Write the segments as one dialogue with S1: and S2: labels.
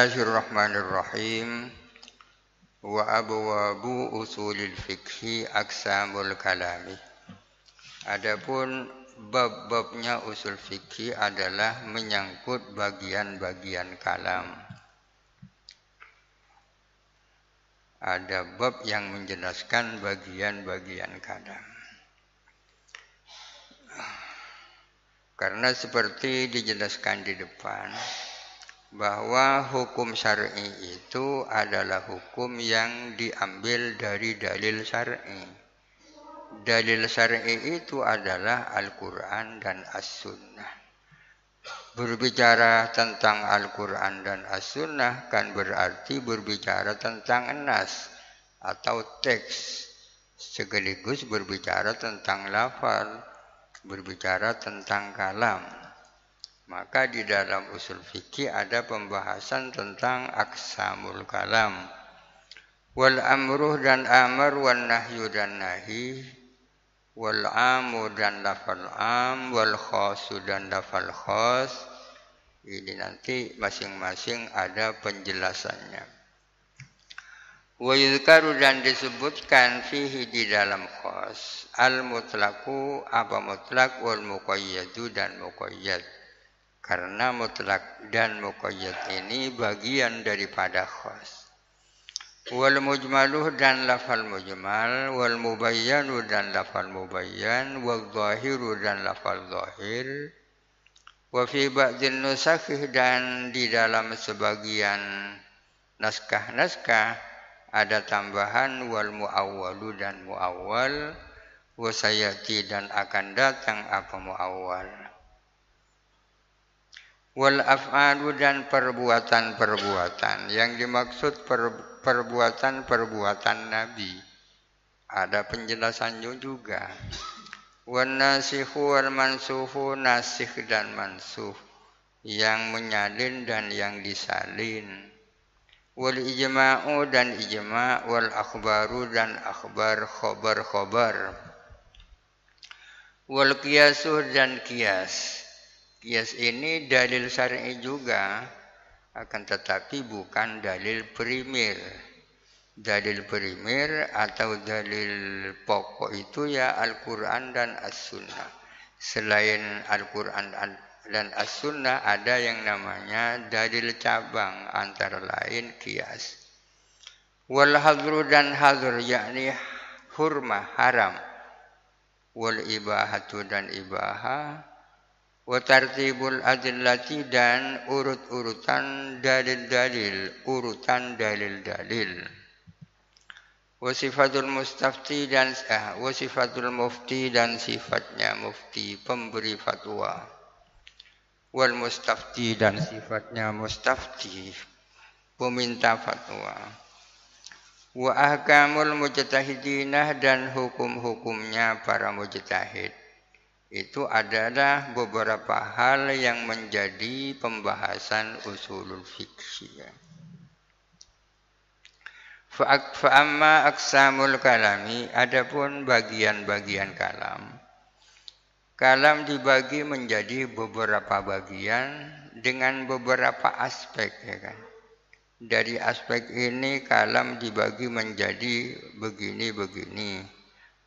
S1: Bismillahirrahmanirrahim. Wa abwabu usulil fikhi aksamul kalami. Adapun bab-babnya usul fikih adalah menyangkut bagian-bagian kalam. Ada bab yang menjelaskan bagian-bagian kalam. Karena seperti dijelaskan di depan bahwa hukum syar'i itu adalah hukum yang diambil dari dalil syar'i. Dalil syar'i itu adalah Al-Qur'an dan As-Sunnah. Berbicara tentang Al-Qur'an dan As-Sunnah kan berarti berbicara tentang nas atau teks sekaligus berbicara tentang lafal berbicara tentang kalam. Maka di dalam usul fikih ada pembahasan tentang aksamul kalam. Wal amruh dan amar wal nahyu dan nahi wal amu dan lafal am wal khasu dan lafal khas ini nanti masing-masing ada penjelasannya. Wa yudhkaru dan disebutkan fihi di dalam khos al mutlaku apa mutlak wal muqayyadu dan muqayyad. Karena mutlak dan muqayyad ini bagian daripada khos. Wal mujmaluh dan lafal mujmal, wal mubayyanu dan lafal mubayyan, wal zahiru dan lafal zahir. Wa fi ba'din nusakhih dan di dalam sebagian naskah-naskah ada tambahan wal muawwalu dan muawwal wasayati dan akan datang apa muawwal wal af'alu dan perbuatan-perbuatan. Yang dimaksud per, perbuatan-perbuatan nabi. Ada penjelasannya juga. Wan nasikhu wal mansuhu nasikh dan mansuh. Yang menyalin dan yang disalin. Wal ijma'u dan ijma' wal akhbaru dan akhbar khobar-khobar wal qiyasu dan kias kias ini dalil syar'i juga akan tetapi bukan dalil primer dalil primer atau dalil pokok itu ya Al-Quran dan As-Sunnah selain Al-Quran dan as-sunnah ada yang namanya dalil cabang antara lain kias. Wal hadru dan hadr yakni hurma haram. Wal ibahatu dan ibaha. Wa tartibul adillati dan urut-urutan dalil-dalil, urutan dalil-dalil. Wasifatul mustafti dan eh, wasifatul mufti dan sifatnya mufti pemberi fatwa. Wal mustafti dan sifatnya mustafti peminta fatwa. Wa ahkamul mujtahidinah dan hukum-hukumnya para mujtahid itu adalah beberapa hal yang menjadi pembahasan usulul fikih Fa'amma aksamul kalami adapun bagian-bagian kalam Kalam dibagi menjadi beberapa bagian dengan beberapa aspek ya kan. Dari aspek ini kalam dibagi menjadi begini-begini.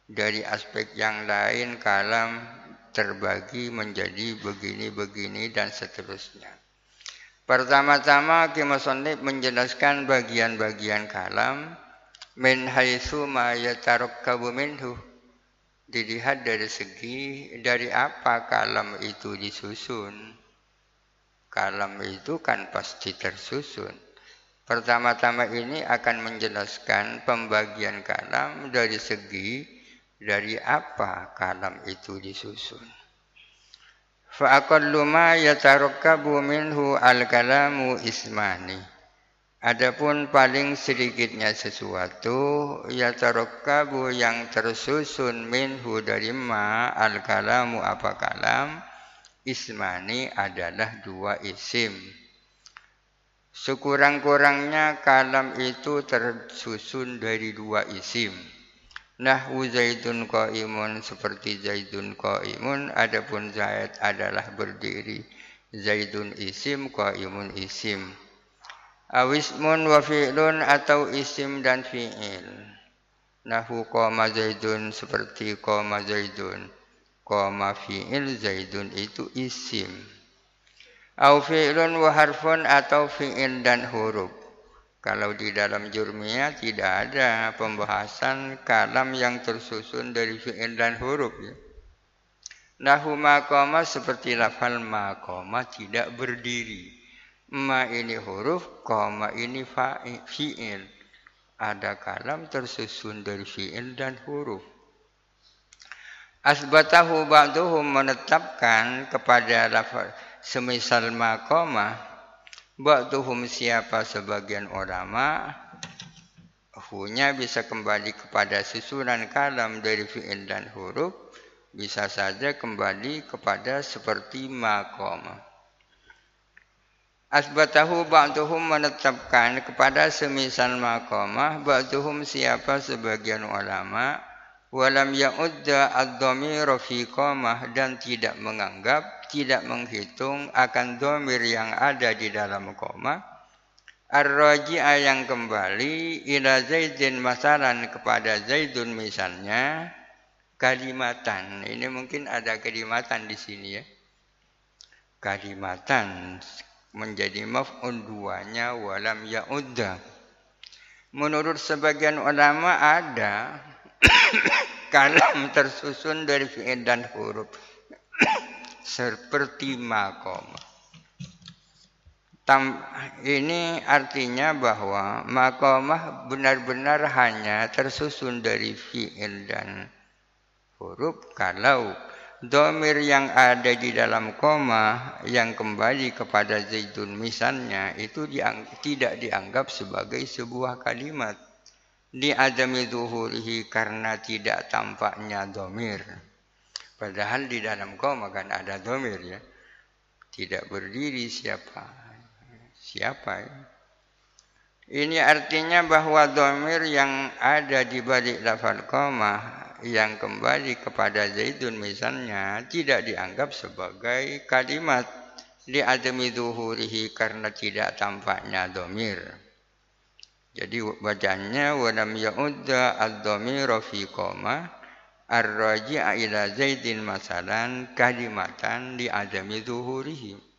S1: Dari aspek yang lain kalam terbagi menjadi begini-begini dan seterusnya. Pertama-tama Kimasonib menjelaskan bagian-bagian kalam min haitsu ma yatarakkabu minhu dilihat dari segi dari apa kalam itu disusun. Kalam itu kan pasti tersusun. Pertama-tama ini akan menjelaskan pembagian kalam dari segi dari apa kalam itu disusun. Fa'aqallu ma yatarakkabu minhu al-kalamu ismani Adapun paling sedikitnya sesuatu ya tarokkabu yang tersusun minhu dari ma al kalamu apa kalam ismani adalah dua isim. Sekurang-kurangnya kalam itu tersusun dari dua isim. Nahwu zaidun qaimun seperti zaidun qaimun adapun zaid adalah berdiri. Zaidun isim qaimun isim Awismun wa fi'lun atau isim dan fi'il. Nahu koma zaidun seperti koma zaidun. Koma fi'il zaidun itu isim. Au fi'lun wa harfun atau fi'il dan huruf. Kalau di dalam jurmiyah tidak ada pembahasan kalam yang tersusun dari fi'il dan huruf. Ya. Nahu makoma seperti lafal makoma tidak berdiri. Ma ini huruf, koma ini fi'il. Ada kalam tersusun dari fi'il dan huruf. Asbatahu ba'duhum menetapkan kepada lafal semisal makoma ba'duhum siapa sebagian ulama hunya bisa kembali kepada susunan kalam dari fi'il dan huruf bisa saja kembali kepada seperti makom. Asbatahu ba'duhum menetapkan kepada semisal makomah ba'duhum siapa sebagian ulama walam ya'udda ad-dhamir fi dan tidak menganggap tidak menghitung akan domir yang ada di dalam koma ar-raji'a yang kembali ila zaidin masalan kepada zaidun misalnya kalimatan. Ini mungkin ada kalimatan di sini ya. Kalimatan menjadi maf'ul duanya walam ya'udda. Menurut sebagian ulama ada kalam tersusun dari fi'il dan huruf seperti makom. Tam, ini artinya bahwa makomah benar-benar hanya tersusun dari fi'il dan huruf. Kalau domir yang ada di dalam koma yang kembali kepada zaitun misalnya itu diang tidak dianggap sebagai sebuah kalimat. Di adami zuhurihi karena tidak tampaknya domir padahal di dalam koma kan ada domir ya tidak berdiri siapa siapa ya? ini artinya bahwa domir yang ada di balik lafal koma yang kembali kepada Zaidun misalnya tidak dianggap sebagai kalimat di adami duhurihi karena tidak tampaknya domir. Jadi bacanya walam ya'udda ad-domir fi koma ar-raji'a ila Zaidin masalan kalimatan di adami duhurihi.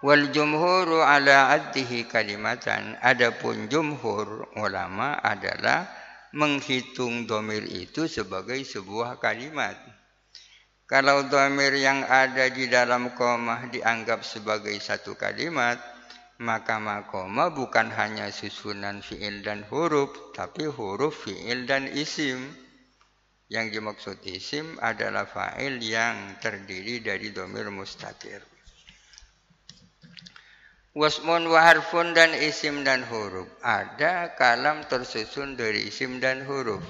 S1: Wal jumhuru ala addihi kalimatan. Adapun jumhur ulama adalah menghitung domir itu sebagai sebuah kalimat. Kalau domir yang ada di dalam koma dianggap sebagai satu kalimat, maka makoma bukan hanya susunan fiil dan huruf, tapi huruf fiil dan isim. Yang dimaksud isim adalah fa'il yang terdiri dari domir mustatir. Wasmun wa harfun dan isim dan huruf. Ada kalam tersusun dari isim dan huruf.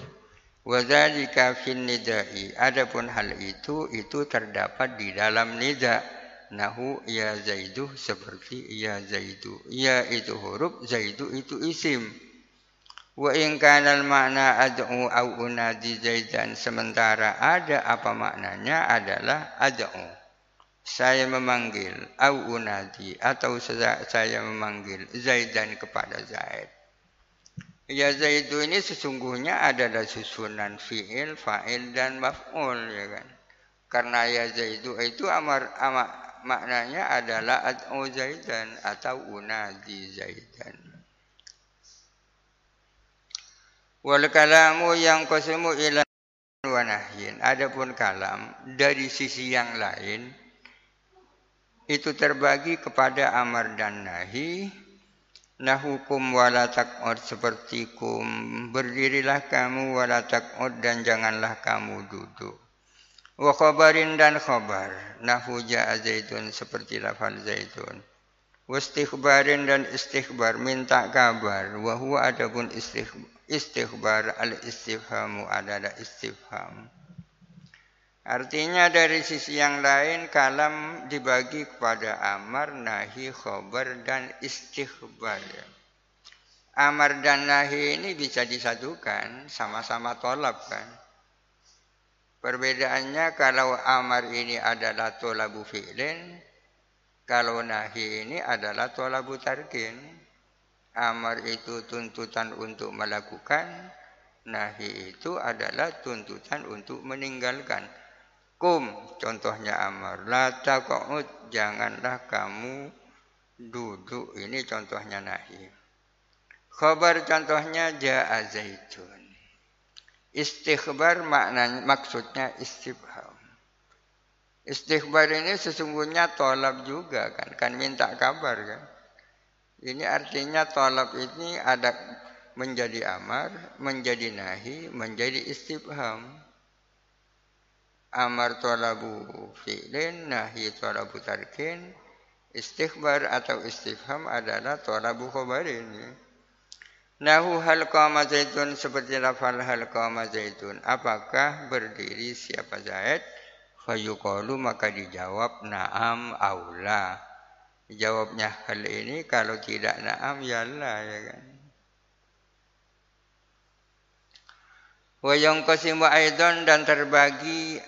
S1: Wadzalika fin nidai. Adapun hal itu itu terdapat di dalam nida. Nahu ya zaidu seperti ya zaidu. Ya itu huruf, zaidu itu isim. Wa in kana makna ad'u au unadi zaidan sementara ada apa maknanya adalah ad'u saya memanggil au unadi atau saya memanggil Zaidan kepada Zaid. Ya Zaidu ini sesungguhnya adalah susunan fi'il, fa'il dan maf'ul ya kan. Karena ya Zaidu itu amar, amar maknanya adalah ad'u Zaidan atau unadi Zaidan. Wal kalamu yang qasmu ila wa nahyin. Adapun kalam dari sisi yang lain itu terbagi kepada amar dan nahi. Nahukum wala tak'ud seperti kum berdirilah kamu wala tak'ud dan janganlah kamu duduk. Wa khabarin dan khabar. Nahu ja'a zaitun seperti lafal zaitun. Wastikhbarin dan istikhbar minta kabar. Wa huwa adapun istikhbar al istifhamu adalah istifham Artinya dari sisi yang lain kalam dibagi kepada amar, nahi, khobar, dan istighbar. Amar dan nahi ini bisa disatukan, sama-sama tolab kan. Perbedaannya kalau amar ini adalah tolabu fi'lin, kalau nahi ini adalah tolabu tarkin. Amar itu tuntutan untuk melakukan, nahi itu adalah tuntutan untuk meninggalkan. Kum contohnya amar, la taqud janganlah kamu duduk. Ini contohnya nahi. Khabar contohnya ja'a zaitun. Istighbar maknanya maksudnya istifham. Istighbar ini sesungguhnya tolab juga kan, kan minta kabar kan. Ini artinya tolab ini ada menjadi amar, menjadi nahi, menjadi istifham. Amar tolabu fi'lin, nahi tolabu tarkin, istighbar atau istifham adalah tolabu khobarin. Nahu hal qama zaitun seperti lafal hal qama zaitun. Apakah berdiri siapa Zaid? Fayuqalu maka dijawab na'am aula. Jawabnya hal ini kalau tidak na'am ya Allah ya kan. Wa yanqasimu aidan dan terbagi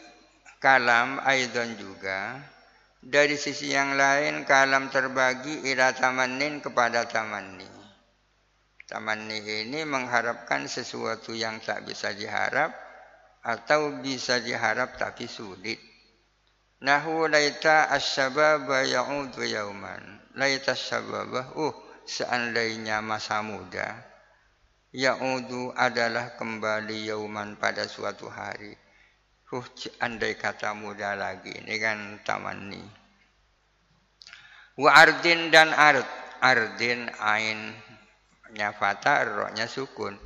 S1: kalam aidan juga. Dari sisi yang lain kalam terbagi ila tamannin kepada tamanni. Tamanni ini mengharapkan sesuatu yang tak bisa diharap atau bisa diharap tapi sulit. Nahu laita asyababa ya'udu yauman. Laita asyababa, uh, seandainya masa muda. Ya'udu adalah kembali yauman pada suatu hari. Uh, andai kata muda lagi. Ini kan tamanni. Wa ardin dan ard. Ardin ain nyafata, rohnya sukun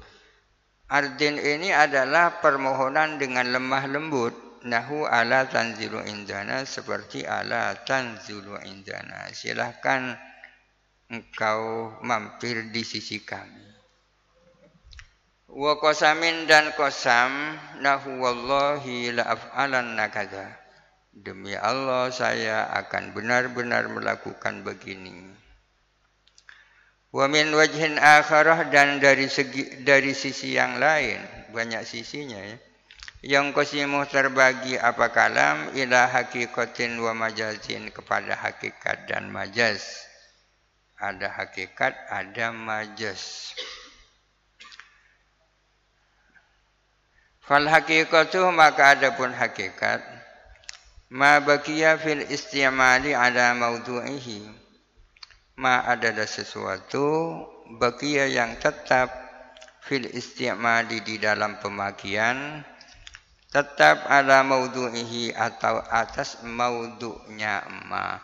S1: Ardin ini adalah permohonan dengan lemah lembut. Nahu ala tanzilu indana seperti ala tanzilu indana. Silahkan engkau mampir di sisi kami. Wa kosamin dan kosam nahu wallahi la af'alan nakada. Demi Allah saya akan benar-benar melakukan begini. Wa min wajhin akharah dan dari segi dari sisi yang lain, banyak sisinya ya. Yang kosimu terbagi apa kalam ila hakikatin wa majazin kepada hakikat dan majaz. Ada hakikat, ada majaz. Fal hakikatu maka ada pun hakikat ma bakiya fil istimali ala maudu'ihi ma adalah sesuatu bakia yang tetap fil istimali di dalam pemakian tetap ala maudu'ihi atau atas maudu'nya ma.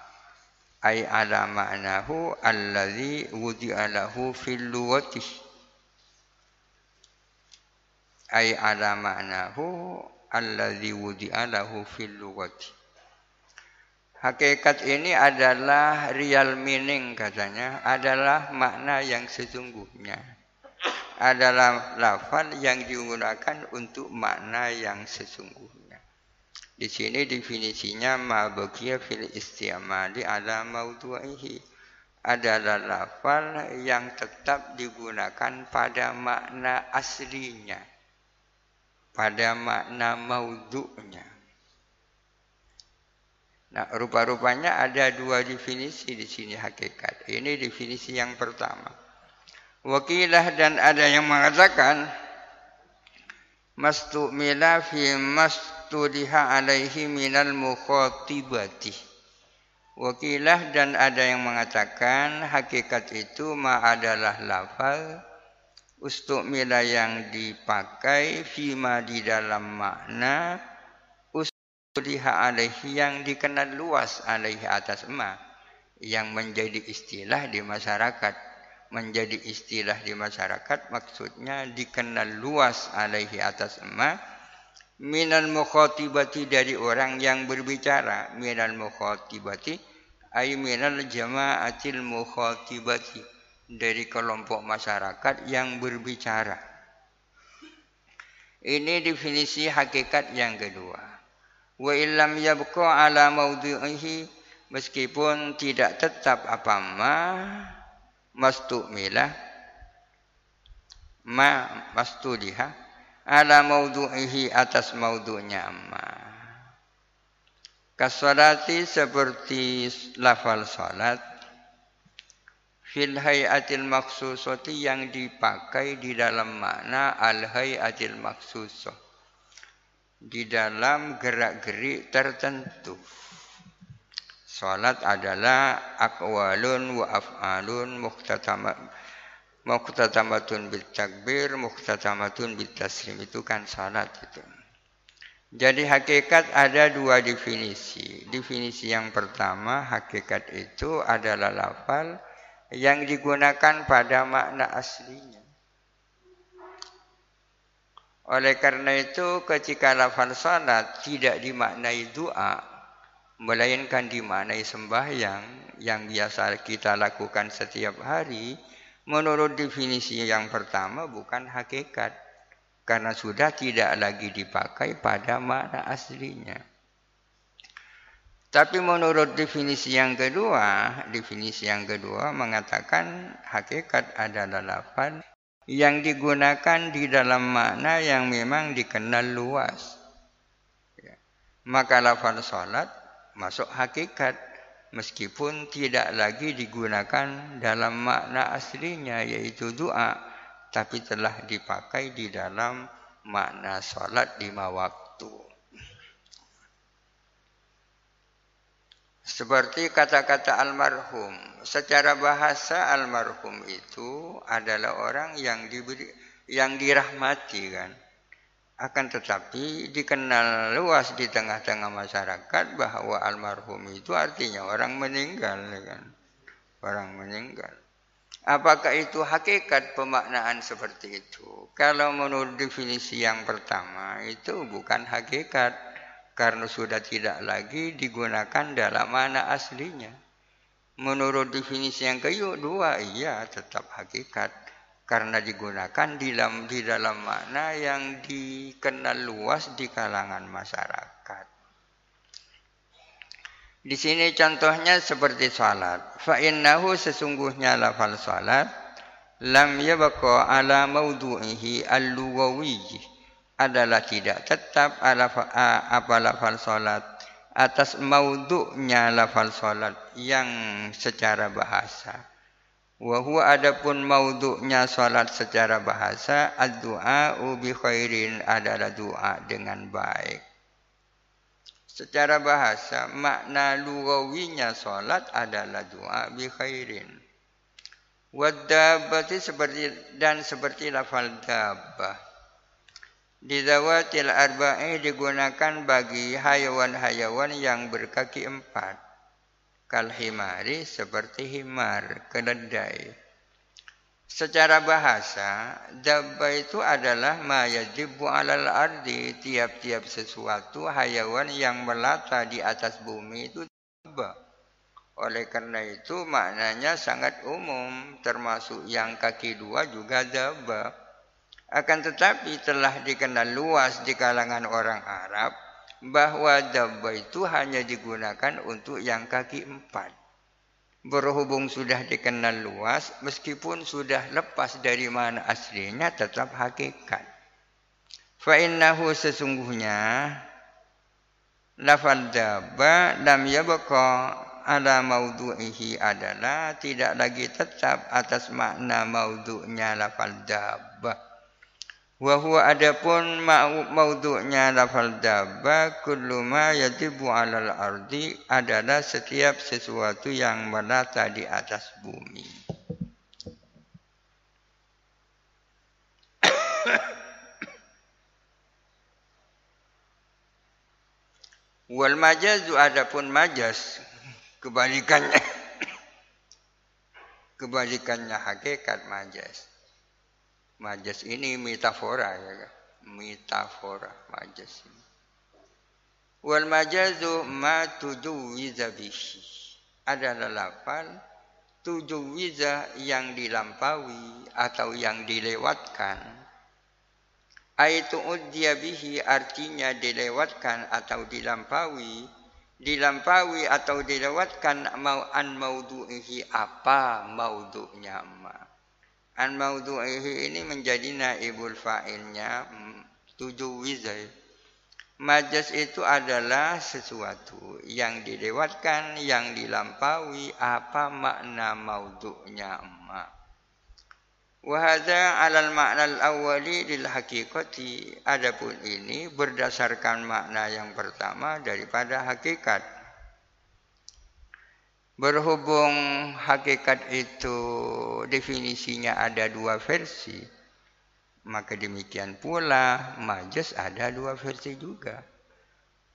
S1: Ay ala ma'nahu alladhi wudi'a fil luwati ay ala ma'nahu alladhi wudi'a fil luwati Hakikat ini adalah real meaning katanya, adalah makna yang sesungguhnya. Adalah lafal yang digunakan untuk makna yang sesungguhnya. Di sini definisinya ma fil istimali ala maudu'ihi adalah lafal yang tetap digunakan pada makna aslinya. Pada makna maudhu'nya. Nah, rupa-rupanya ada dua definisi di sini hakikat. Ini definisi yang pertama. Wakilah dan ada yang mengatakan mastumila fi mastudiha alaihi minal mukhatibati. Wakilah dan ada yang mengatakan hakikat itu ma adalah lafal ustumila yang dipakai fima di dalam makna liha alaihi yang dikenal luas alaihi atas emak yang menjadi istilah di masyarakat menjadi istilah di masyarakat maksudnya dikenal luas alaihi atas emak minal mukhatibati dari orang yang berbicara minal mukhatibati ay minal jama'atil mukhatibati dari kelompok masyarakat yang berbicara. Ini definisi hakikat yang kedua. Wa illam yabqa ala maudhi'ihi meskipun tidak tetap apa ma mastumila ma mastudiha ala maudhu'ihi atas maudhu'nya amma kasolati seperti lafal salat fil hayatil maksusati yang dipakai di dalam makna al hayatil maksusah di dalam gerak-gerik tertentu. Salat adalah akwalun wa af'alun muhtatamat muhtatamatun bil takbir, bil taslim itu kan salat itu. Jadi hakikat ada dua definisi. Definisi yang pertama hakikat itu adalah lafal yang digunakan pada makna aslinya. Oleh karena itu ketika lafal salat tidak dimaknai doa melainkan dimaknai sembahyang yang biasa kita lakukan setiap hari menurut definisi yang pertama bukan hakikat karena sudah tidak lagi dipakai pada makna aslinya. Tapi menurut definisi yang kedua, definisi yang kedua mengatakan hakikat adalah lafaz yang digunakan di dalam makna yang memang dikenal luas. Ya. Maka lafaz salat masuk hakikat meskipun tidak lagi digunakan dalam makna aslinya yaitu doa tapi telah dipakai di dalam makna salat lima waktu. Seperti kata-kata almarhum secara bahasa almarhum itu adalah orang yang diberi yang dirahmati kan akan tetapi dikenal luas di tengah-tengah masyarakat bahwa almarhum itu artinya orang meninggal ya kan? Orang meninggal. Apakah itu hakikat pemaknaan seperti itu? Kalau menurut definisi yang pertama itu bukan hakikat. Karena sudah tidak lagi digunakan dalam mana aslinya. Menurut definisi yang kedua iya tetap hakikat karena digunakan di dalam di dalam makna yang dikenal luas di kalangan masyarakat. Di sini contohnya seperti salat. Fa innahu sesungguhnya lafal salat lam yabqa ala maudu'ihi al-lugawi adalah tidak tetap ala apa lafal salat atas maudhu'nya lafal salat yang secara bahasa Wa huwa adapun maudhu'nya salat secara bahasa ad-du'a bi khairin adalah doa dengan baik. Secara bahasa makna lugawinya salat adalah doa bi khairin. Wadabati seperti dan seperti lafal dabbah. Di zawatil arba'i digunakan bagi hayawan-hayawan yang berkaki empat kal himari seperti himar, keledai. Secara bahasa, dabba itu adalah ma yajibu alal ardi, tiap-tiap sesuatu hayawan yang melata di atas bumi itu dabba. Oleh karena itu maknanya sangat umum, termasuk yang kaki dua juga dabba. Akan tetapi telah dikenal luas di kalangan orang Arab bahwa dabba itu hanya digunakan untuk yang kaki empat. Berhubung sudah dikenal luas, meskipun sudah lepas dari mana aslinya, tetap hakikat. Fa'innahu sesungguhnya lafal dabba lam yabqa ala maudu'ihi adalah tidak lagi tetap atas makna maudu'nya lafal dabba Wa huwa adapun maudhu'nya lafal dabba kullu ma yatibu 'alal ardi adalah setiap sesuatu yang melata di atas bumi. Wal majazu adapun majas kebalikannya kebalikannya hakikat majas Majas ini metafora ya kan? Metafora majas ini. Wal majazu ma tujuwiza bihi. Adalah lafal tujuwiza yang dilampaui atau yang dilewatkan. Aitu uddiya bihi artinya dilewatkan atau dilampaui dilampaui atau dilewatkan mau an maudu'ihi apa maudu'nya ma an maudhu'ihi ini menjadi naibul fa'ilnya hmm, tujuh wizai Majas itu adalah sesuatu yang dilewatkan, yang dilampaui, apa makna maudhu'nya emak. Wahada alal makna al-awwali lil hakikati. Adapun ini berdasarkan makna yang pertama daripada hakikat. Berhubung hakikat itu definisinya ada dua versi, maka demikian pula majas ada dua versi juga.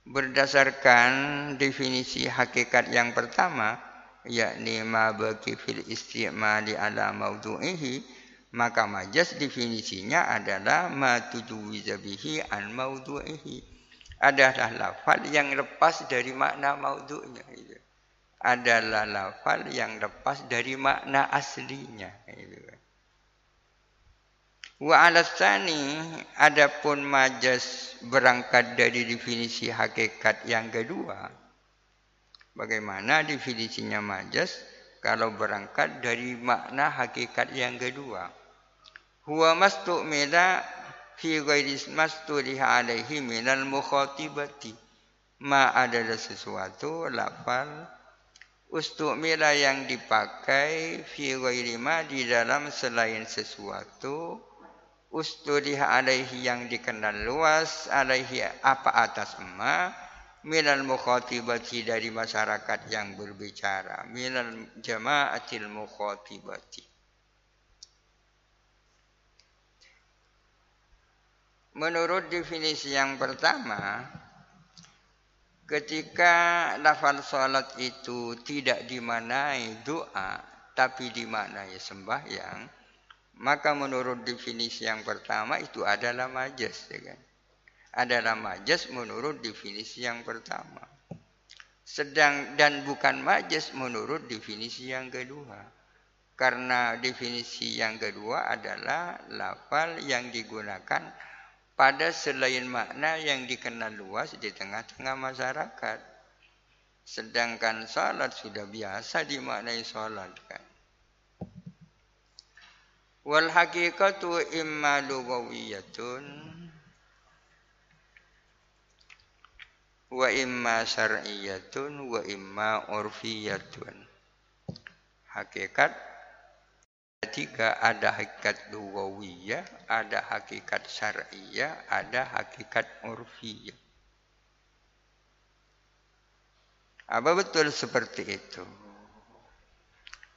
S1: Berdasarkan definisi hakikat yang pertama, yakni ma bagi fil istimali ala maudhu'ihi, maka majas definisinya adalah ma tujuwiza bihi an maudhu'ihi. Adalah lafal yang lepas dari makna maudhu'nya. Gitu adalah lafal yang lepas dari makna aslinya. Wa alasani adapun majas berangkat dari definisi hakikat yang kedua. Bagaimana definisinya majas kalau berangkat dari makna hakikat yang kedua? Huwa mastu'mila fi ghairi mastuliha alaihi minal mukhatibati. Ma adalah sesuatu lafal Ustumila yang dipakai fi ghairi ma di dalam selain sesuatu ustuliha alaihi yang dikenal luas alaihi apa atas ma minal mukhatibati dari masyarakat yang berbicara minal jamaatil mukhatibati. Menurut definisi yang pertama, Ketika lafal salat itu tidak dimanai doa, tapi dimaknai sembahyang, maka menurut definisi yang pertama itu adalah majas. Ya kan? Adalah majas menurut definisi yang pertama. Sedang dan bukan majas menurut definisi yang kedua. Karena definisi yang kedua adalah lafal yang digunakan pada selain makna yang dikenal luas di tengah-tengah masyarakat. Sedangkan salat sudah biasa dimaknai salat kan. Wal haqiqatu imma lugawiyatun wa imma syar'iyatun wa imma urfiyatun. Hakikat tiga ada hakikat lugawiyah, ada hakikat syar'iyah, ada hakikat urfiyah. Apa betul seperti itu?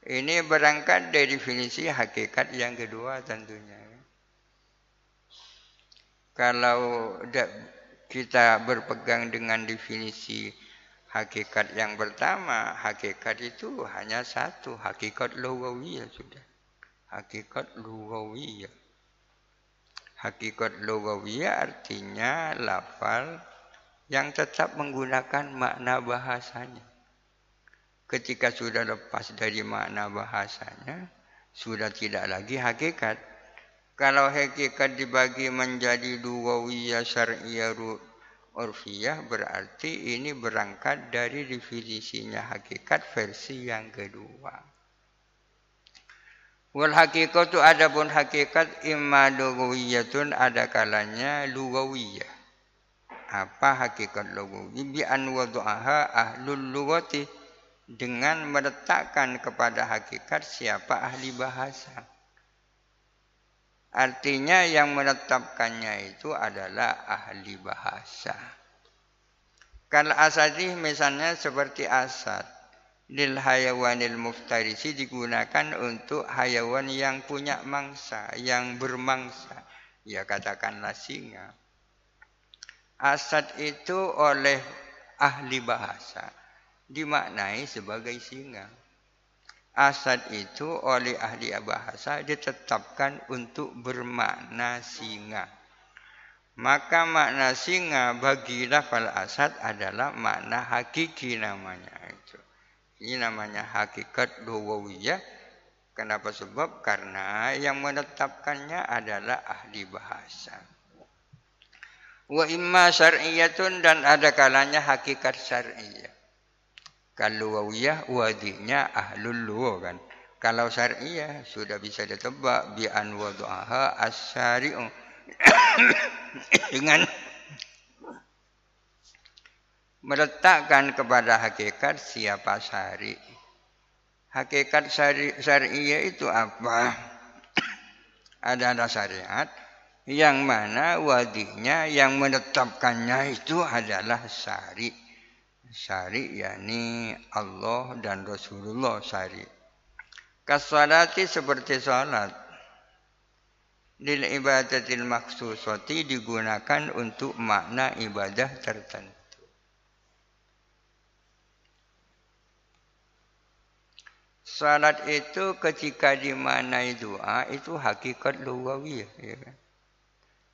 S1: Ini berangkat dari definisi hakikat yang kedua tentunya. Kalau kita berpegang dengan definisi hakikat yang pertama, hakikat itu hanya satu, hakikat lugawiyah sudah hakikat lugawiyah. Hakikat lugawiyah artinya lafal yang tetap menggunakan makna bahasanya. Ketika sudah lepas dari makna bahasanya, sudah tidak lagi hakikat. Kalau hakikat dibagi menjadi lugawiyah, syar'iyah, urfiyah, berarti ini berangkat dari definisinya hakikat versi yang kedua. Wal hakikatu adapun hakikat imma lugawiyatun ada kalanya lugawiyah. Apa hakikat lugawi? Bi an wadu'aha ahlul lugati dengan meletakkan kepada hakikat siapa ahli bahasa. Artinya yang menetapkannya itu adalah ahli bahasa. Kalau asadih misalnya seperti asad lil hayawanil muftarisi digunakan untuk hayawan yang punya mangsa, yang bermangsa. Ya katakanlah singa. Asad itu oleh ahli bahasa dimaknai sebagai singa. Asad itu oleh ahli bahasa ditetapkan untuk bermakna singa. Maka makna singa bagi lafal asad adalah makna hakiki namanya. Ini namanya hakikat luwawiyah. Kenapa sebab? Karena yang menetapkannya adalah ahli bahasa. Wa imma syar'iyatun dan ada kalanya hakikat syar'iyah. Kalau wawiyah wadinya ahlul luwa kan. Kalau syar'iyah sudah bisa ditebak bi an wadu'aha as-syari'u dengan meletakkan kepada hakikat siapa syari. Hakikat syari, syariah itu apa? Adalah syariat yang mana wadinya yang menetapkannya itu adalah syari. Syari yakni Allah dan Rasulullah syari. Kasalati seperti salat. Lil ibadatil maksusati digunakan untuk makna ibadah tertentu. Salat itu ketika dimaknai doa itu hakikat lugawi ya kan?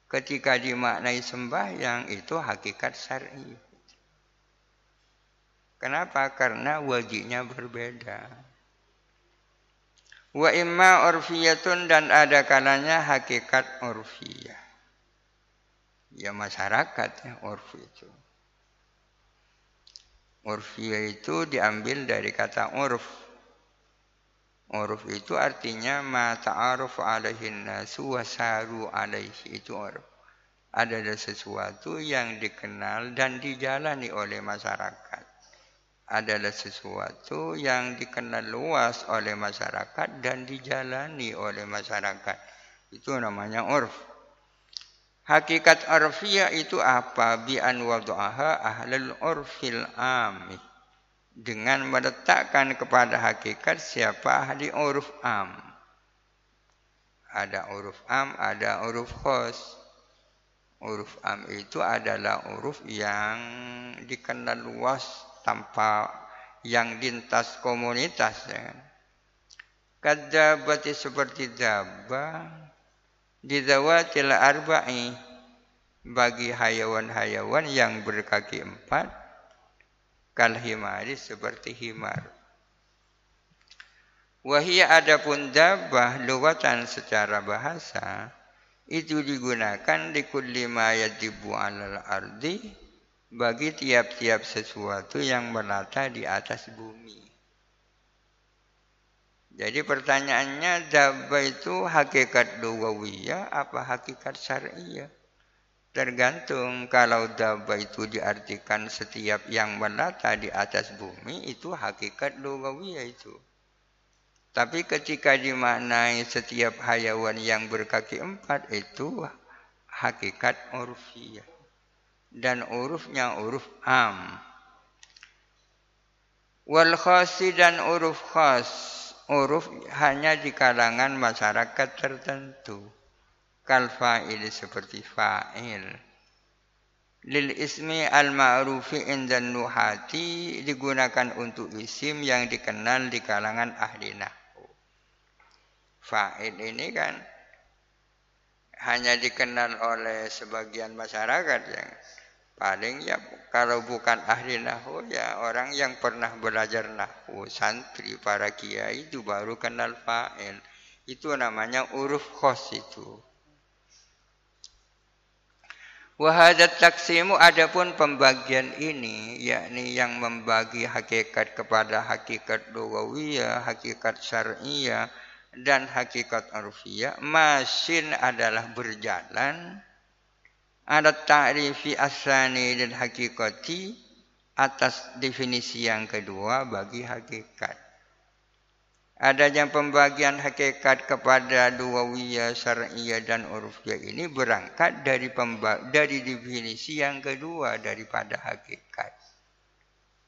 S1: Ketika dimaknai sembahyang itu hakikat syar'i. Kenapa? Karena wajibnya berbeda. Wa imma urfiyatun dan ada kalanya hakikat urfiyah. Ya masyarakat ya urfi itu. Urfiyah itu diambil dari kata urf Uruf itu artinya ma ta'aruf alaihin nasu wasaru alaihi itu uruf. Ada sesuatu yang dikenal dan dijalani oleh masyarakat. Adalah sesuatu yang dikenal luas oleh masyarakat dan dijalani oleh masyarakat. Itu namanya urf. Hakikat urfiyah itu apa? Bi an wadu'aha ahlul urfil amih dengan meletakkan kepada hakikat siapa ahli uruf am. Ada uruf am, ada uruf khos. Uruf am itu adalah uruf yang dikenal luas tanpa yang lintas komunitas. Ya. Kadabati seperti daba di dawatil arba'i bagi hayawan-hayawan yang berkaki empat kal himari seperti himar. Wahia adapun dabah lugatan secara bahasa itu digunakan di kulli ma yadibu ardi bagi tiap-tiap sesuatu yang melata di atas bumi. Jadi pertanyaannya dabah itu hakikat lugawiyah apa hakikat syariah? Tergantung kalau daba itu diartikan setiap yang melata di atas bumi itu hakikat lugawiyah itu. Tapi ketika dimaknai setiap hayawan yang berkaki empat itu hakikat urfiyah. Dan urufnya uruf am. Wal khasi dan uruf khas. Uruf hanya di kalangan masyarakat tertentu kal fa'il seperti fa'il. Lil ismi al ma'rufi indan nuhati digunakan untuk isim yang dikenal di kalangan ahli nahwu. Fa'il ini kan hanya dikenal oleh sebagian masyarakat yang paling ya kalau bukan ahli nahwu ya orang yang pernah belajar nahwu santri para kiai itu baru kenal fa'il. Itu namanya uruf khos itu Wahadat taksimu adapun pembagian ini yakni yang membagi hakikat kepada hakikat lugawiyah, hakikat syar'iyah dan hakikat arfiyah masin adalah berjalan. Ada ta'rifi asani dan hakikati atas definisi yang kedua bagi hakikat adanya pembagian hakikat kepada duawiyah, syar'iyah dan urfiyah ini berangkat dari dari definisi yang kedua daripada hakikat.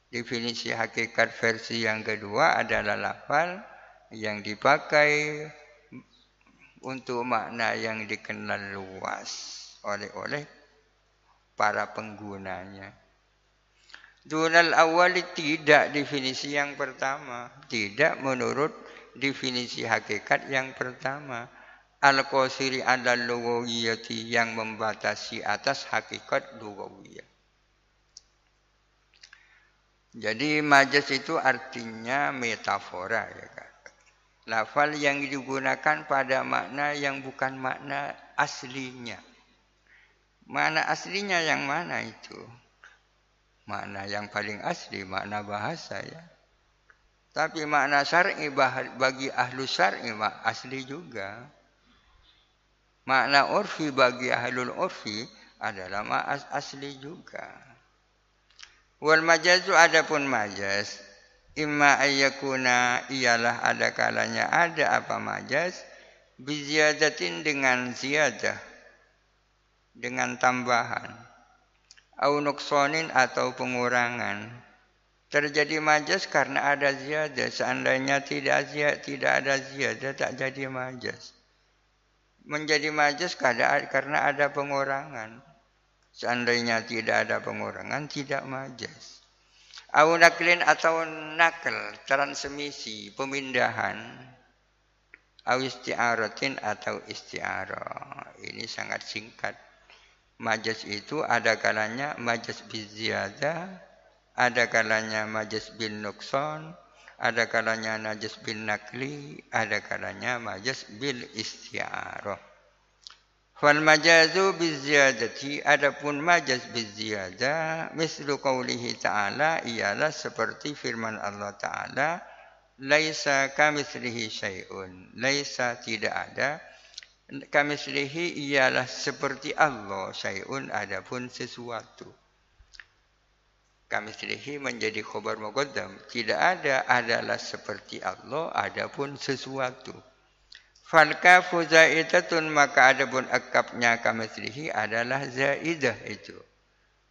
S1: Definisi hakikat versi yang kedua adalah lafal yang dipakai untuk makna yang dikenal luas oleh oleh para penggunanya. Dunal awali tidak definisi yang pertama. Tidak menurut definisi hakikat yang pertama. Al-qasiri ala lugawiyati yang membatasi atas hakikat lugawiyah. Jadi majas itu artinya metafora ya kan. Lafal yang digunakan pada makna yang bukan makna aslinya. Makna aslinya yang mana itu? Makna yang paling asli makna bahasa ya. Tapi makna syar'i bagi ahlu syar'i asli juga. Makna urfi bagi ahlul urfi adalah makna asli juga. Wal majazu adapun majaz imma ayyakuna ialah ada kalanya ada apa majaz biziyadatin dengan ziyadah dengan tambahan au nuksonin atau pengurangan terjadi majaz karena ada ziyadah seandainya tidak ziyadah tidak ada ziyadah tak jadi majaz menjadi majaz karena ada pengurangan seandainya tidak ada pengurangan tidak majaz Au naklin atau nakal, transmisi, pemindahan. Au isti'aratin atau isti'arah. Ini sangat singkat. Majas itu ada kalanya majas biziyadah, ada kalanya majas bin nukson, ada kalanya najas bin nakli, ada kalanya majas bil isti'arah. Fal majazu biziyadati adapun majaz biziyada mislu qawlihi ta'ala ialah seperti firman Allah Ta'ala laisa kamitslihi syai'un laisa tidak ada kamitslihi ialah seperti Allah syai'un adapun sesuatu kamitslihi menjadi khabar muqaddam tidak ada adalah seperti Allah adapun sesuatu Falkafu zaidatun maka adapun akapnya kamitslihi adalah zaidah itu.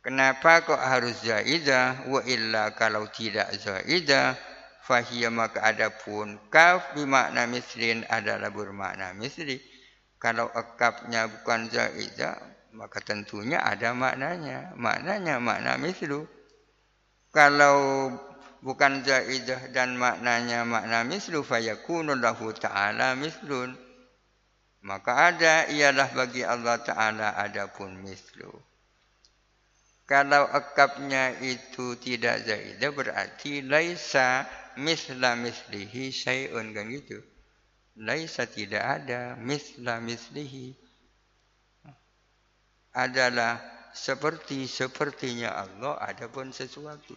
S1: Kenapa kok harus zaidah? Wa illa kalau tidak zaidah fahiyya maka adapun kaf bermakna mislin adalah bermakna misli. Kalau akapnya bukan zaidah maka tentunya ada maknanya. Maknanya makna mislu. Kalau bukan zaidah dan maknanya makna mislu fayakunu lahu ta'ala mislun maka ada ialah bagi Allah Ta'ala adapun mislu kalau akabnya itu tidak zaidah berarti laisa misla mislihi syai'un kan gitu laisa tidak ada misla mislihi adalah seperti sepertinya Allah adapun sesuatu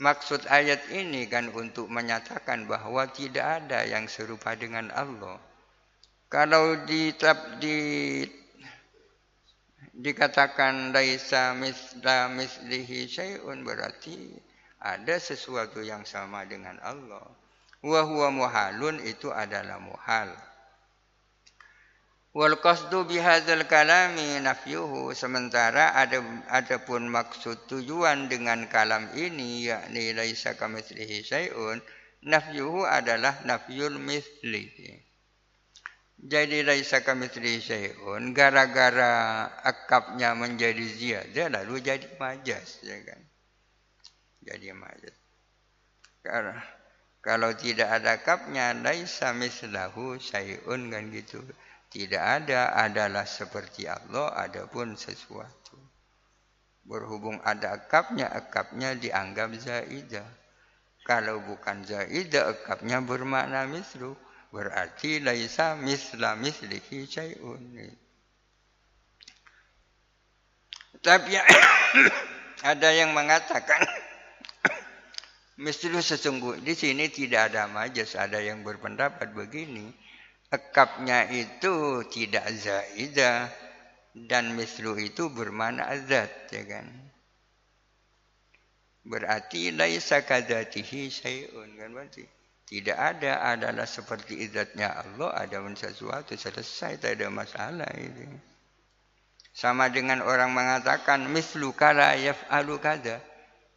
S1: Maksud ayat ini kan untuk menyatakan bahwa tidak ada yang serupa dengan Allah. Kalau di, di dikatakan laisa misla mislihi syai'un berarti ada sesuatu yang sama dengan Allah. Wa huwa muhalun itu adalah muhal. Wal qasdu bihadzal kalami nafyuhu sementara ada adapun maksud tujuan dengan kalam ini yakni laisa kamitslihi syai'un nafyuhu adalah nafyul misli. Jadi laisa kamitslihi syai'un gara-gara akapnya menjadi ziyadah lalu jadi majas ya kan. Jadi majas. Karena kalau tidak ada akapnya laisa mislahu syai'un kan gitu. Tidak ada adalah seperti Allah, adapun sesuatu. Berhubung ada akapnya, akapnya dianggap zaidah. Kalau bukan zaidah, akapnya bermakna mislu. Berarti laisa misla mislihi syai'un. Tapi ada yang mengatakan mislu sesungguh di sini tidak ada majas. Ada yang berpendapat begini Ekapnya itu tidak zaidah dan mislu itu bermakna azat ya kan. Berarti laisa kadzatihi syai'un kan berarti tidak ada adalah seperti izatnya Allah ada sesuatu selesai tidak ada masalah itu. Sama dengan orang mengatakan misluka la yaf'alu kada.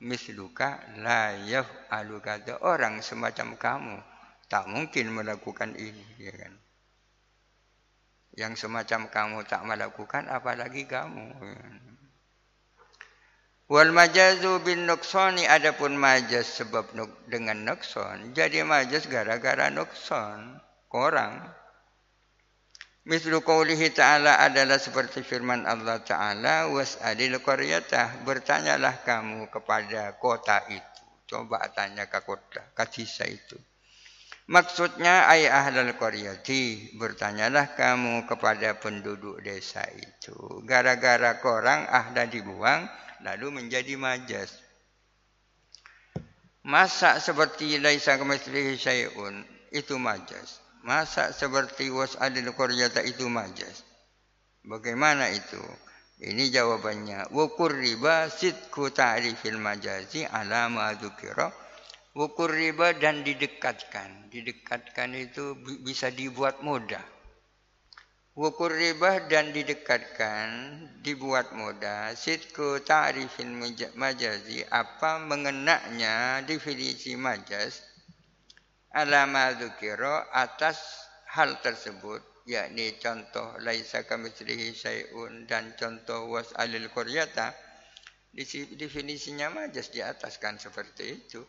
S1: Misluka la yaf'alu kada. Orang semacam kamu. Tak mungkin melakukan ini ya kan? Yang semacam kamu tak melakukan apalagi kamu wal majazu bin nuksoni adapun majaz sebab nuk, dengan nukson jadi majaz gara-gara nukson kurang Mislu qawlihi ta'ala adalah seperti firman Allah Ta'ala was'alil qaryatah bertanyalah kamu kepada kota itu coba tanya ke kota ke desa itu Maksudnya ay ahlal qaryati bertanyalah kamu kepada penduduk desa itu. Gara-gara korang ahda dibuang lalu menjadi majas. Masa seperti laisa kamitslihi syai'un itu majas. Masa seperti was'alil qaryata itu majas. Bagaimana itu? Ini jawabannya. Wukur riba sidku ta'rifil majazi ala ma'adukira. Wukur riba dan didekatkan. Didekatkan itu bisa dibuat mudah. Wukur riba dan didekatkan, dibuat mudah. Sidku ta'rifil majazi. Apa mengenaknya definisi majaz. Ala ma'adukira atas hal tersebut yakni contoh laisa kamitslihi syai'un dan contoh was'alil qaryata definisinya majas di atas kan seperti itu.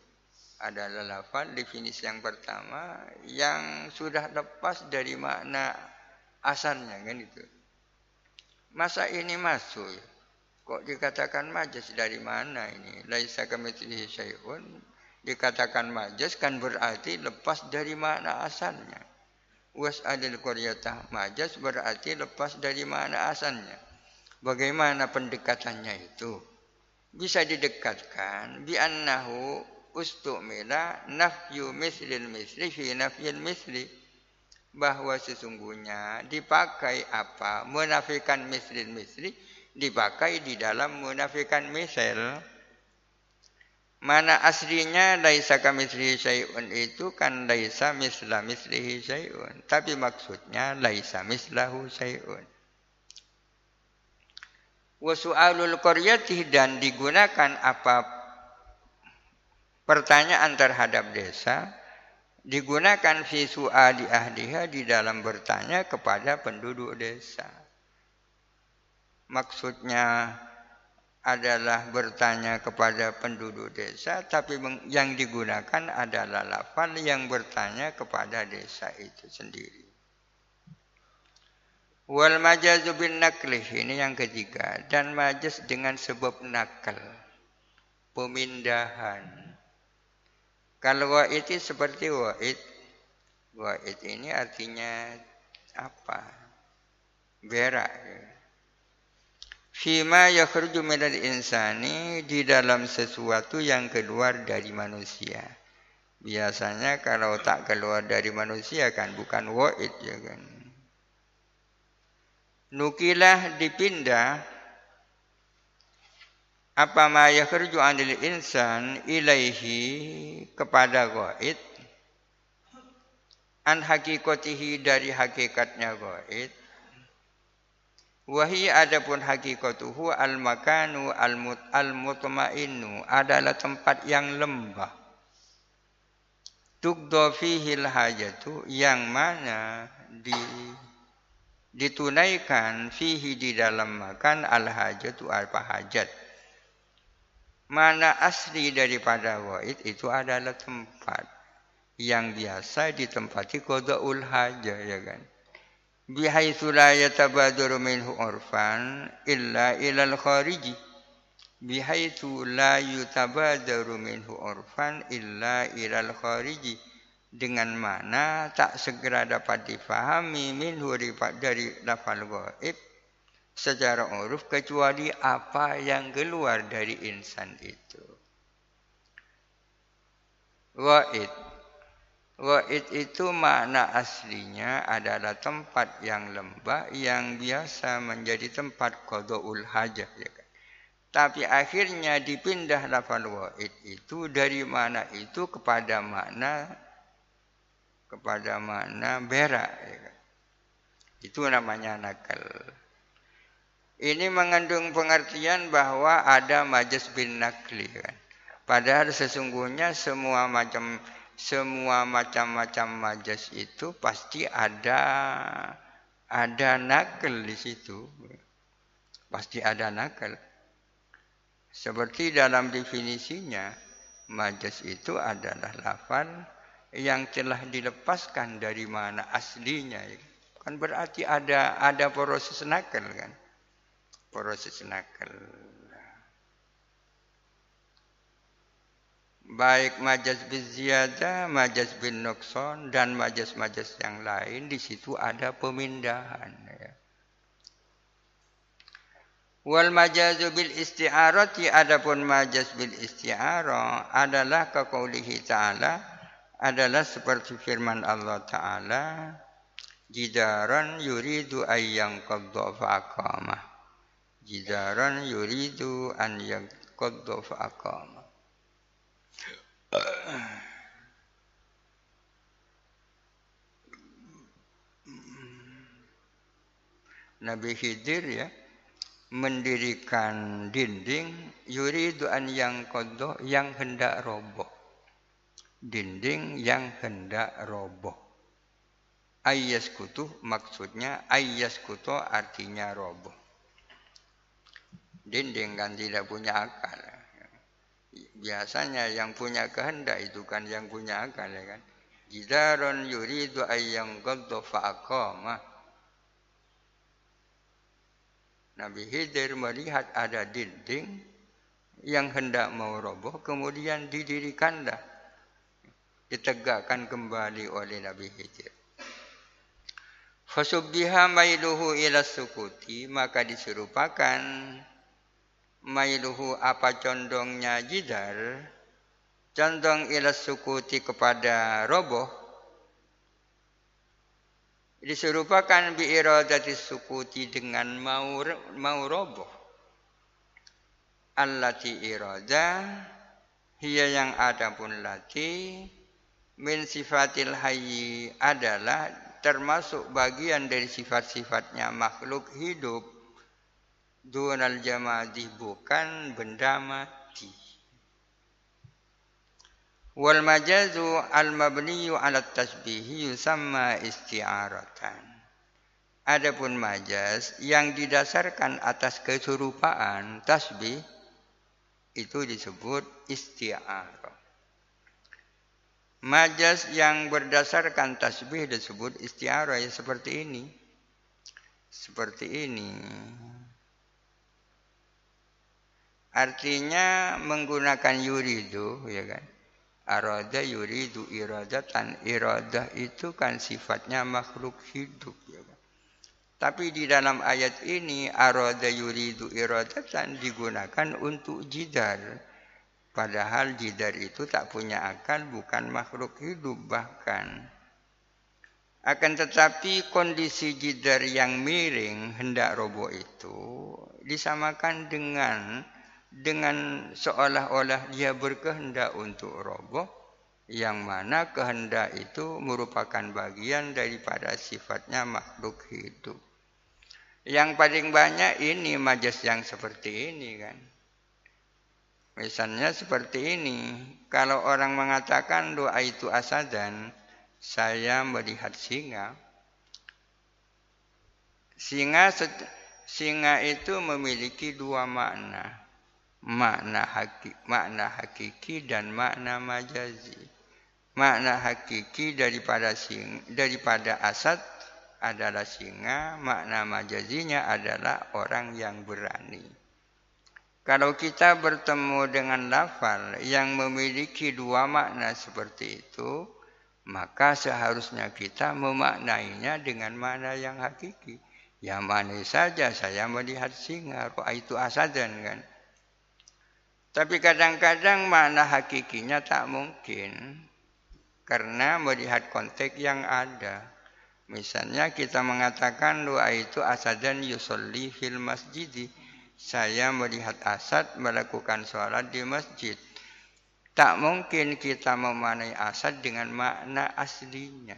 S1: Adalah lafal definisi yang pertama yang sudah lepas dari makna asalnya kan itu. Masa ini masuk? Kok dikatakan majas dari mana ini? Laisa kamitslihi syai'un dikatakan majas kan berarti lepas dari makna asalnya was'alil qaryata majas berarti lepas dari mana asalnya. Bagaimana pendekatannya itu? Bisa didekatkan bi annahu ustumila nafyu mislil misli fi nafyil misli bahwa sesungguhnya dipakai apa menafikan mislil misli dipakai di dalam menafikan misal Mana aslinya laisa kamitslihi syai'un itu kan laisa misla mislihi syai'un. Tapi maksudnya laisa mislahu syai'un. Wa su'alul qaryati dan digunakan apa pertanyaan terhadap desa digunakan fi su'ali ahliha di dalam bertanya kepada penduduk desa. Maksudnya adalah bertanya kepada penduduk desa, tapi yang digunakan adalah lafal yang bertanya kepada desa itu sendiri. Wal majazu bin naklih ini yang ketiga dan majaz dengan sebab nakal pemindahan. Kalau wa'id seperti wa'id. Wa'id ini artinya apa? Berak. Ya Fima yakhruju minal insani di dalam sesuatu yang keluar dari manusia. Biasanya kalau tak keluar dari manusia kan bukan wa'id ya kan. Nukilah dipindah apa ma yakhruju anil insan ilaihi kepada wa'id an hakikatihi dari hakikatnya wa'id Wahi adapun hakikatuhu al makanu al mut al mutmainnu adalah tempat yang lembah. Tugdo fihil hajatu yang mana di ditunaikan fihi di dalam makan al hajatu apa hajat. Mana asli daripada waid itu adalah tempat yang biasa ditempati kodaul hajat ya kan bihaitsu la yatabadaru minhu urfan illa ilal khariji. Bihaitsu la yutabadaru minhu urfan illa ilal khariji. Dengan mana tak segera dapat difahami minhu dari lafal gaib secara uruf kecuali apa yang keluar dari insan itu. Gaib Wa'id itu makna aslinya adalah tempat yang lembah yang biasa menjadi tempat kodoul hajah. Ya kan? Tapi akhirnya dipindah lafal wa'id itu dari mana itu kepada makna kepada makna berak. Ya kan? Itu namanya nakal. Ini mengandung pengertian bahwa ada majas bin nakli. Kan? Padahal sesungguhnya semua macam semua macam-macam majas itu pasti ada ada nakal di situ. Pasti ada nakal. Seperti dalam definisinya, majas itu adalah lafal yang telah dilepaskan dari mana aslinya. Kan berarti ada ada proses nakal kan? Proses nakal. Baik majas bin ziyada, majas bin nukson, dan majas-majas yang lain di situ ada pemindahan. Ya. Wal majazu bil isti'arati adapun majas bil isti'arah adalah kekaulihi ta'ala adalah seperti firman Allah Ta'ala jidaran yuridu ayyang qadda fa'aqamah jidaran yuridu an yaqadda fa aqama Nabi Khidir ya mendirikan dinding yuridu an yang kodoh yang hendak roboh. Dinding yang hendak roboh. Ayas kutuh maksudnya ayas kutuh artinya roboh. Dinding kan tidak punya akal biasanya yang punya kehendak itu kan yang punya akal ya kan? Jidaron yuridu ayyang gadda fa'aqama Nabi Khidir melihat ada dinding yang hendak mau roboh, kemudian didirikanlah, ditegakkan kembali oleh Nabi Khidir. Fasubbiha mailuhu ila sukuti, maka diserupakan mailuhu apa condongnya jidar, condong ila sukuti kepada roboh, diserupakan bi iradati sukuti dengan mau mau roboh. Allati irada hiya yang ada pun lati min sifatil hayyi adalah termasuk bagian dari sifat-sifatnya makhluk hidup dunal jamadi bukan benda mati Wal majazu al mabniyu ala tasbihi yusamma isti'aratan. Adapun majaz yang didasarkan atas keserupaan tasbih itu disebut isti'arah. Majaz yang berdasarkan tasbih disebut isti'arah ya seperti ini. Seperti ini. Artinya menggunakan yuridu ya kan Arada yuridu iradatan. Iradah itu kan sifatnya makhluk hidup. Ya kan? Tapi di dalam ayat ini arada yuridu iradatan digunakan untuk jidar. Padahal jidar itu tak punya akal, bukan makhluk hidup bahkan. Akan tetapi kondisi jidar yang miring hendak roboh itu disamakan dengan dengan seolah-olah dia berkehendak untuk roboh yang mana kehendak itu merupakan bagian daripada sifatnya makhluk hidup. Yang paling banyak ini majas yang seperti ini kan. Misalnya seperti ini, kalau orang mengatakan doa itu asadan, saya melihat singa. Singa singa itu memiliki dua makna makna hakiki, makna hakiki dan makna majazi. Makna hakiki daripada sing, daripada asad adalah singa, makna majazinya adalah orang yang berani. Kalau kita bertemu dengan lafal yang memiliki dua makna seperti itu, maka seharusnya kita memaknainya dengan makna yang hakiki. Yang mana saja saya melihat singa, itu asadan kan. Tapi kadang-kadang makna hakikinya tak mungkin. Karena melihat konteks yang ada. Misalnya kita mengatakan doa itu asadan yusolli fil masjid. Saya melihat asad melakukan sholat di masjid. Tak mungkin kita memanai asad dengan makna aslinya.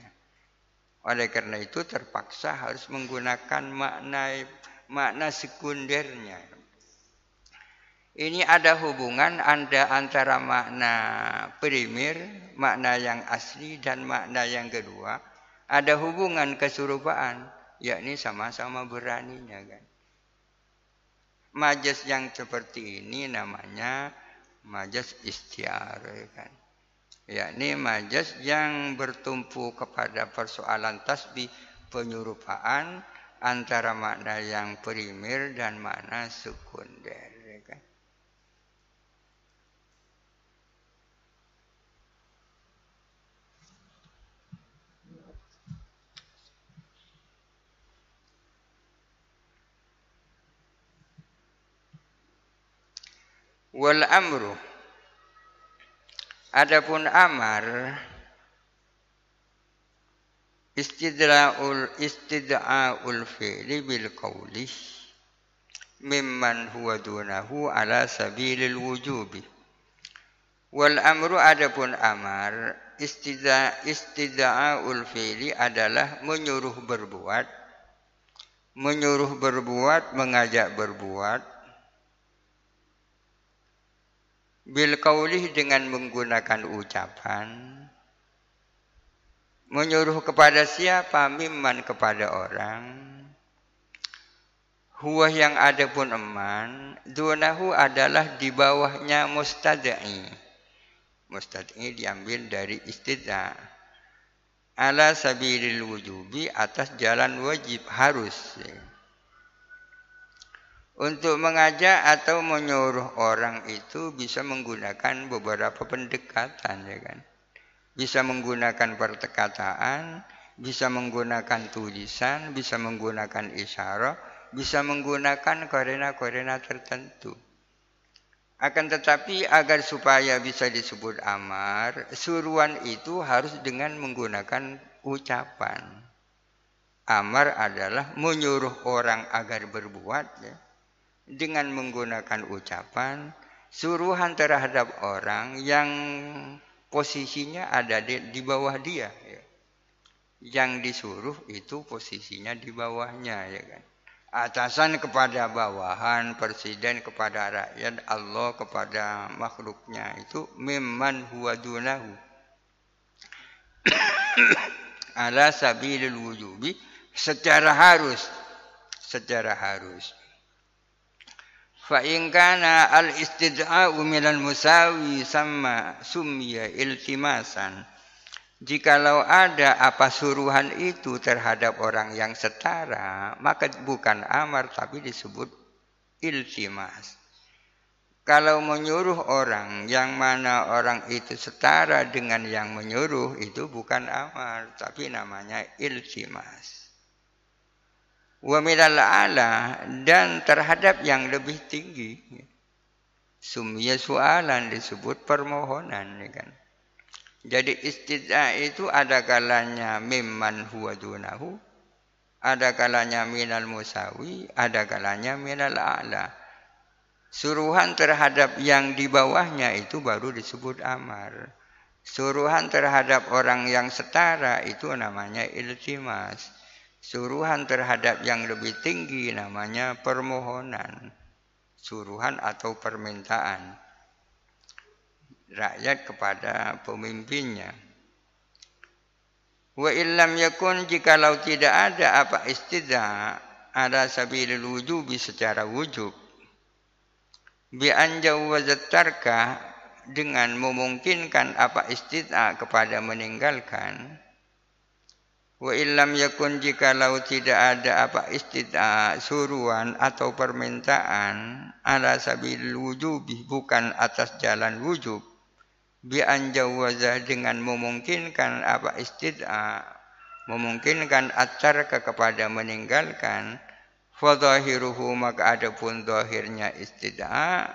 S1: Oleh karena itu terpaksa harus menggunakan makna makna sekundernya. Ini ada hubungan anda antara makna primer, makna yang asli dan makna yang kedua. Ada hubungan kesurupaan, yakni sama-sama beraninya kan. Majas yang seperti ini namanya majas istiar kan. Yakni majas yang bertumpu kepada persoalan tasbih penyurupaan antara makna yang primer dan makna sekunder. Wal amru. Adapun amar istidra'ul istida'ul fi'li bil qawli mimman huwa dunahu ala sabilil wujubi. Wal amru adapun amar istida istida'ul fi'li adalah menyuruh berbuat menyuruh berbuat mengajak berbuat bil kaulih dengan menggunakan ucapan menyuruh kepada siapa mimman kepada orang Huwa yang ada pun eman, dunahu adalah di bawahnya mustadai. Mustadai diambil dari istidza. Ala sabilil wujubi atas jalan wajib harus. Untuk mengajak atau menyuruh orang itu bisa menggunakan beberapa pendekatan ya kan. Bisa menggunakan perkataan, bisa menggunakan tulisan, bisa menggunakan isyarat, bisa menggunakan korena-korena tertentu. Akan tetapi agar supaya bisa disebut amar, suruhan itu harus dengan menggunakan ucapan. Amar adalah menyuruh orang agar berbuat ya, dengan menggunakan ucapan, suruhan terhadap orang yang posisinya ada di, di bawah dia. Ya. Yang disuruh itu posisinya di bawahnya ya kan atasan kepada bawahan, presiden kepada rakyat, Allah kepada makhluknya itu memang huwa dunahu. Ala sabilil wujubi secara harus secara harus. Fa in kana al istid'a'u minal musawi sama sumya iltimasan Jikalau ada apa suruhan itu terhadap orang yang setara, maka bukan amar tapi disebut iltimas. Kalau menyuruh orang yang mana orang itu setara dengan yang menyuruh itu bukan amar tapi namanya iltimas. Wa minal ala dan terhadap yang lebih tinggi. Sumya soalan disebut permohonan ya kan. Jadi istidza itu ada kalanya mimman huwa dunahu, ada kalanya minal musawi, ada kalanya minal a'la. Suruhan terhadap yang di bawahnya itu baru disebut amar. Suruhan terhadap orang yang setara itu namanya iltimas. Suruhan terhadap yang lebih tinggi namanya permohonan. Suruhan atau permintaan rakyat kepada pemimpinnya. Wa illam yakun jikalau tidak ada apa istidha ada sabilil wujubi secara wujub bi anjau dengan memungkinkan apa istidha kepada meninggalkan wa illam yakun jikalau tidak ada apa istidha suruhan atau permintaan ala sabilil wujubi bukan atas jalan wujub bi anjawaza dengan memungkinkan apa istid'a memungkinkan atar kepada meninggalkan fadhahiruhu maka adapun zahirnya istid'a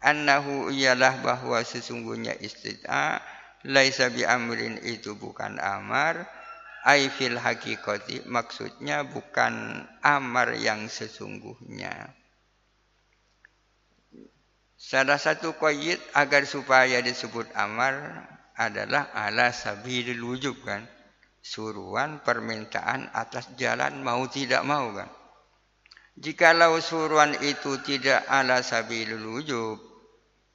S1: annahu ialah bahwa sesungguhnya istid'a laisa bi amrin itu bukan amar ai fil hakikati maksudnya bukan amar yang sesungguhnya Salah satu qayyid agar supaya disebut amar adalah ala sabilil wujub kan. Suruhan permintaan atas jalan mau tidak mau kan. Jikalau suruhan itu tidak ala sabilil wujub,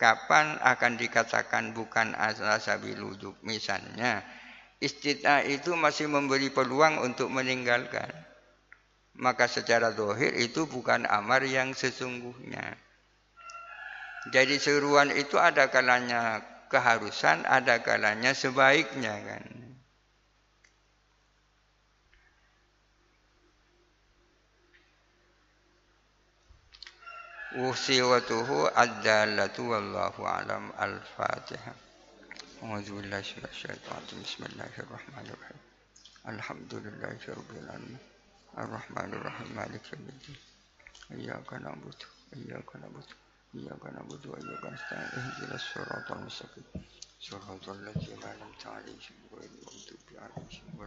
S1: kapan akan dikatakan bukan ala sabilil wujub? Misalnya, istita itu masih memberi peluang untuk meninggalkan. Maka secara dohir itu bukan amar yang sesungguhnya. Jadi seruan itu ada kalanya keharusan, ada kalanya sebaiknya kan. Usiwatuhu ad-dallatu wallahu alam al-fatihah. أعوذ بالله من الشيطان بسم الله الرحمن الرحيم. الحمد لله رب العالمين. الرحمن الرحيم مالك يوم الدين. إياك نعبد وإياك نعبد إياك نعبد وإياك نستعين. اهدنا الصراط المستقيم. صراط الذين أنعمت عليهم غير المغضوب عليهم ولا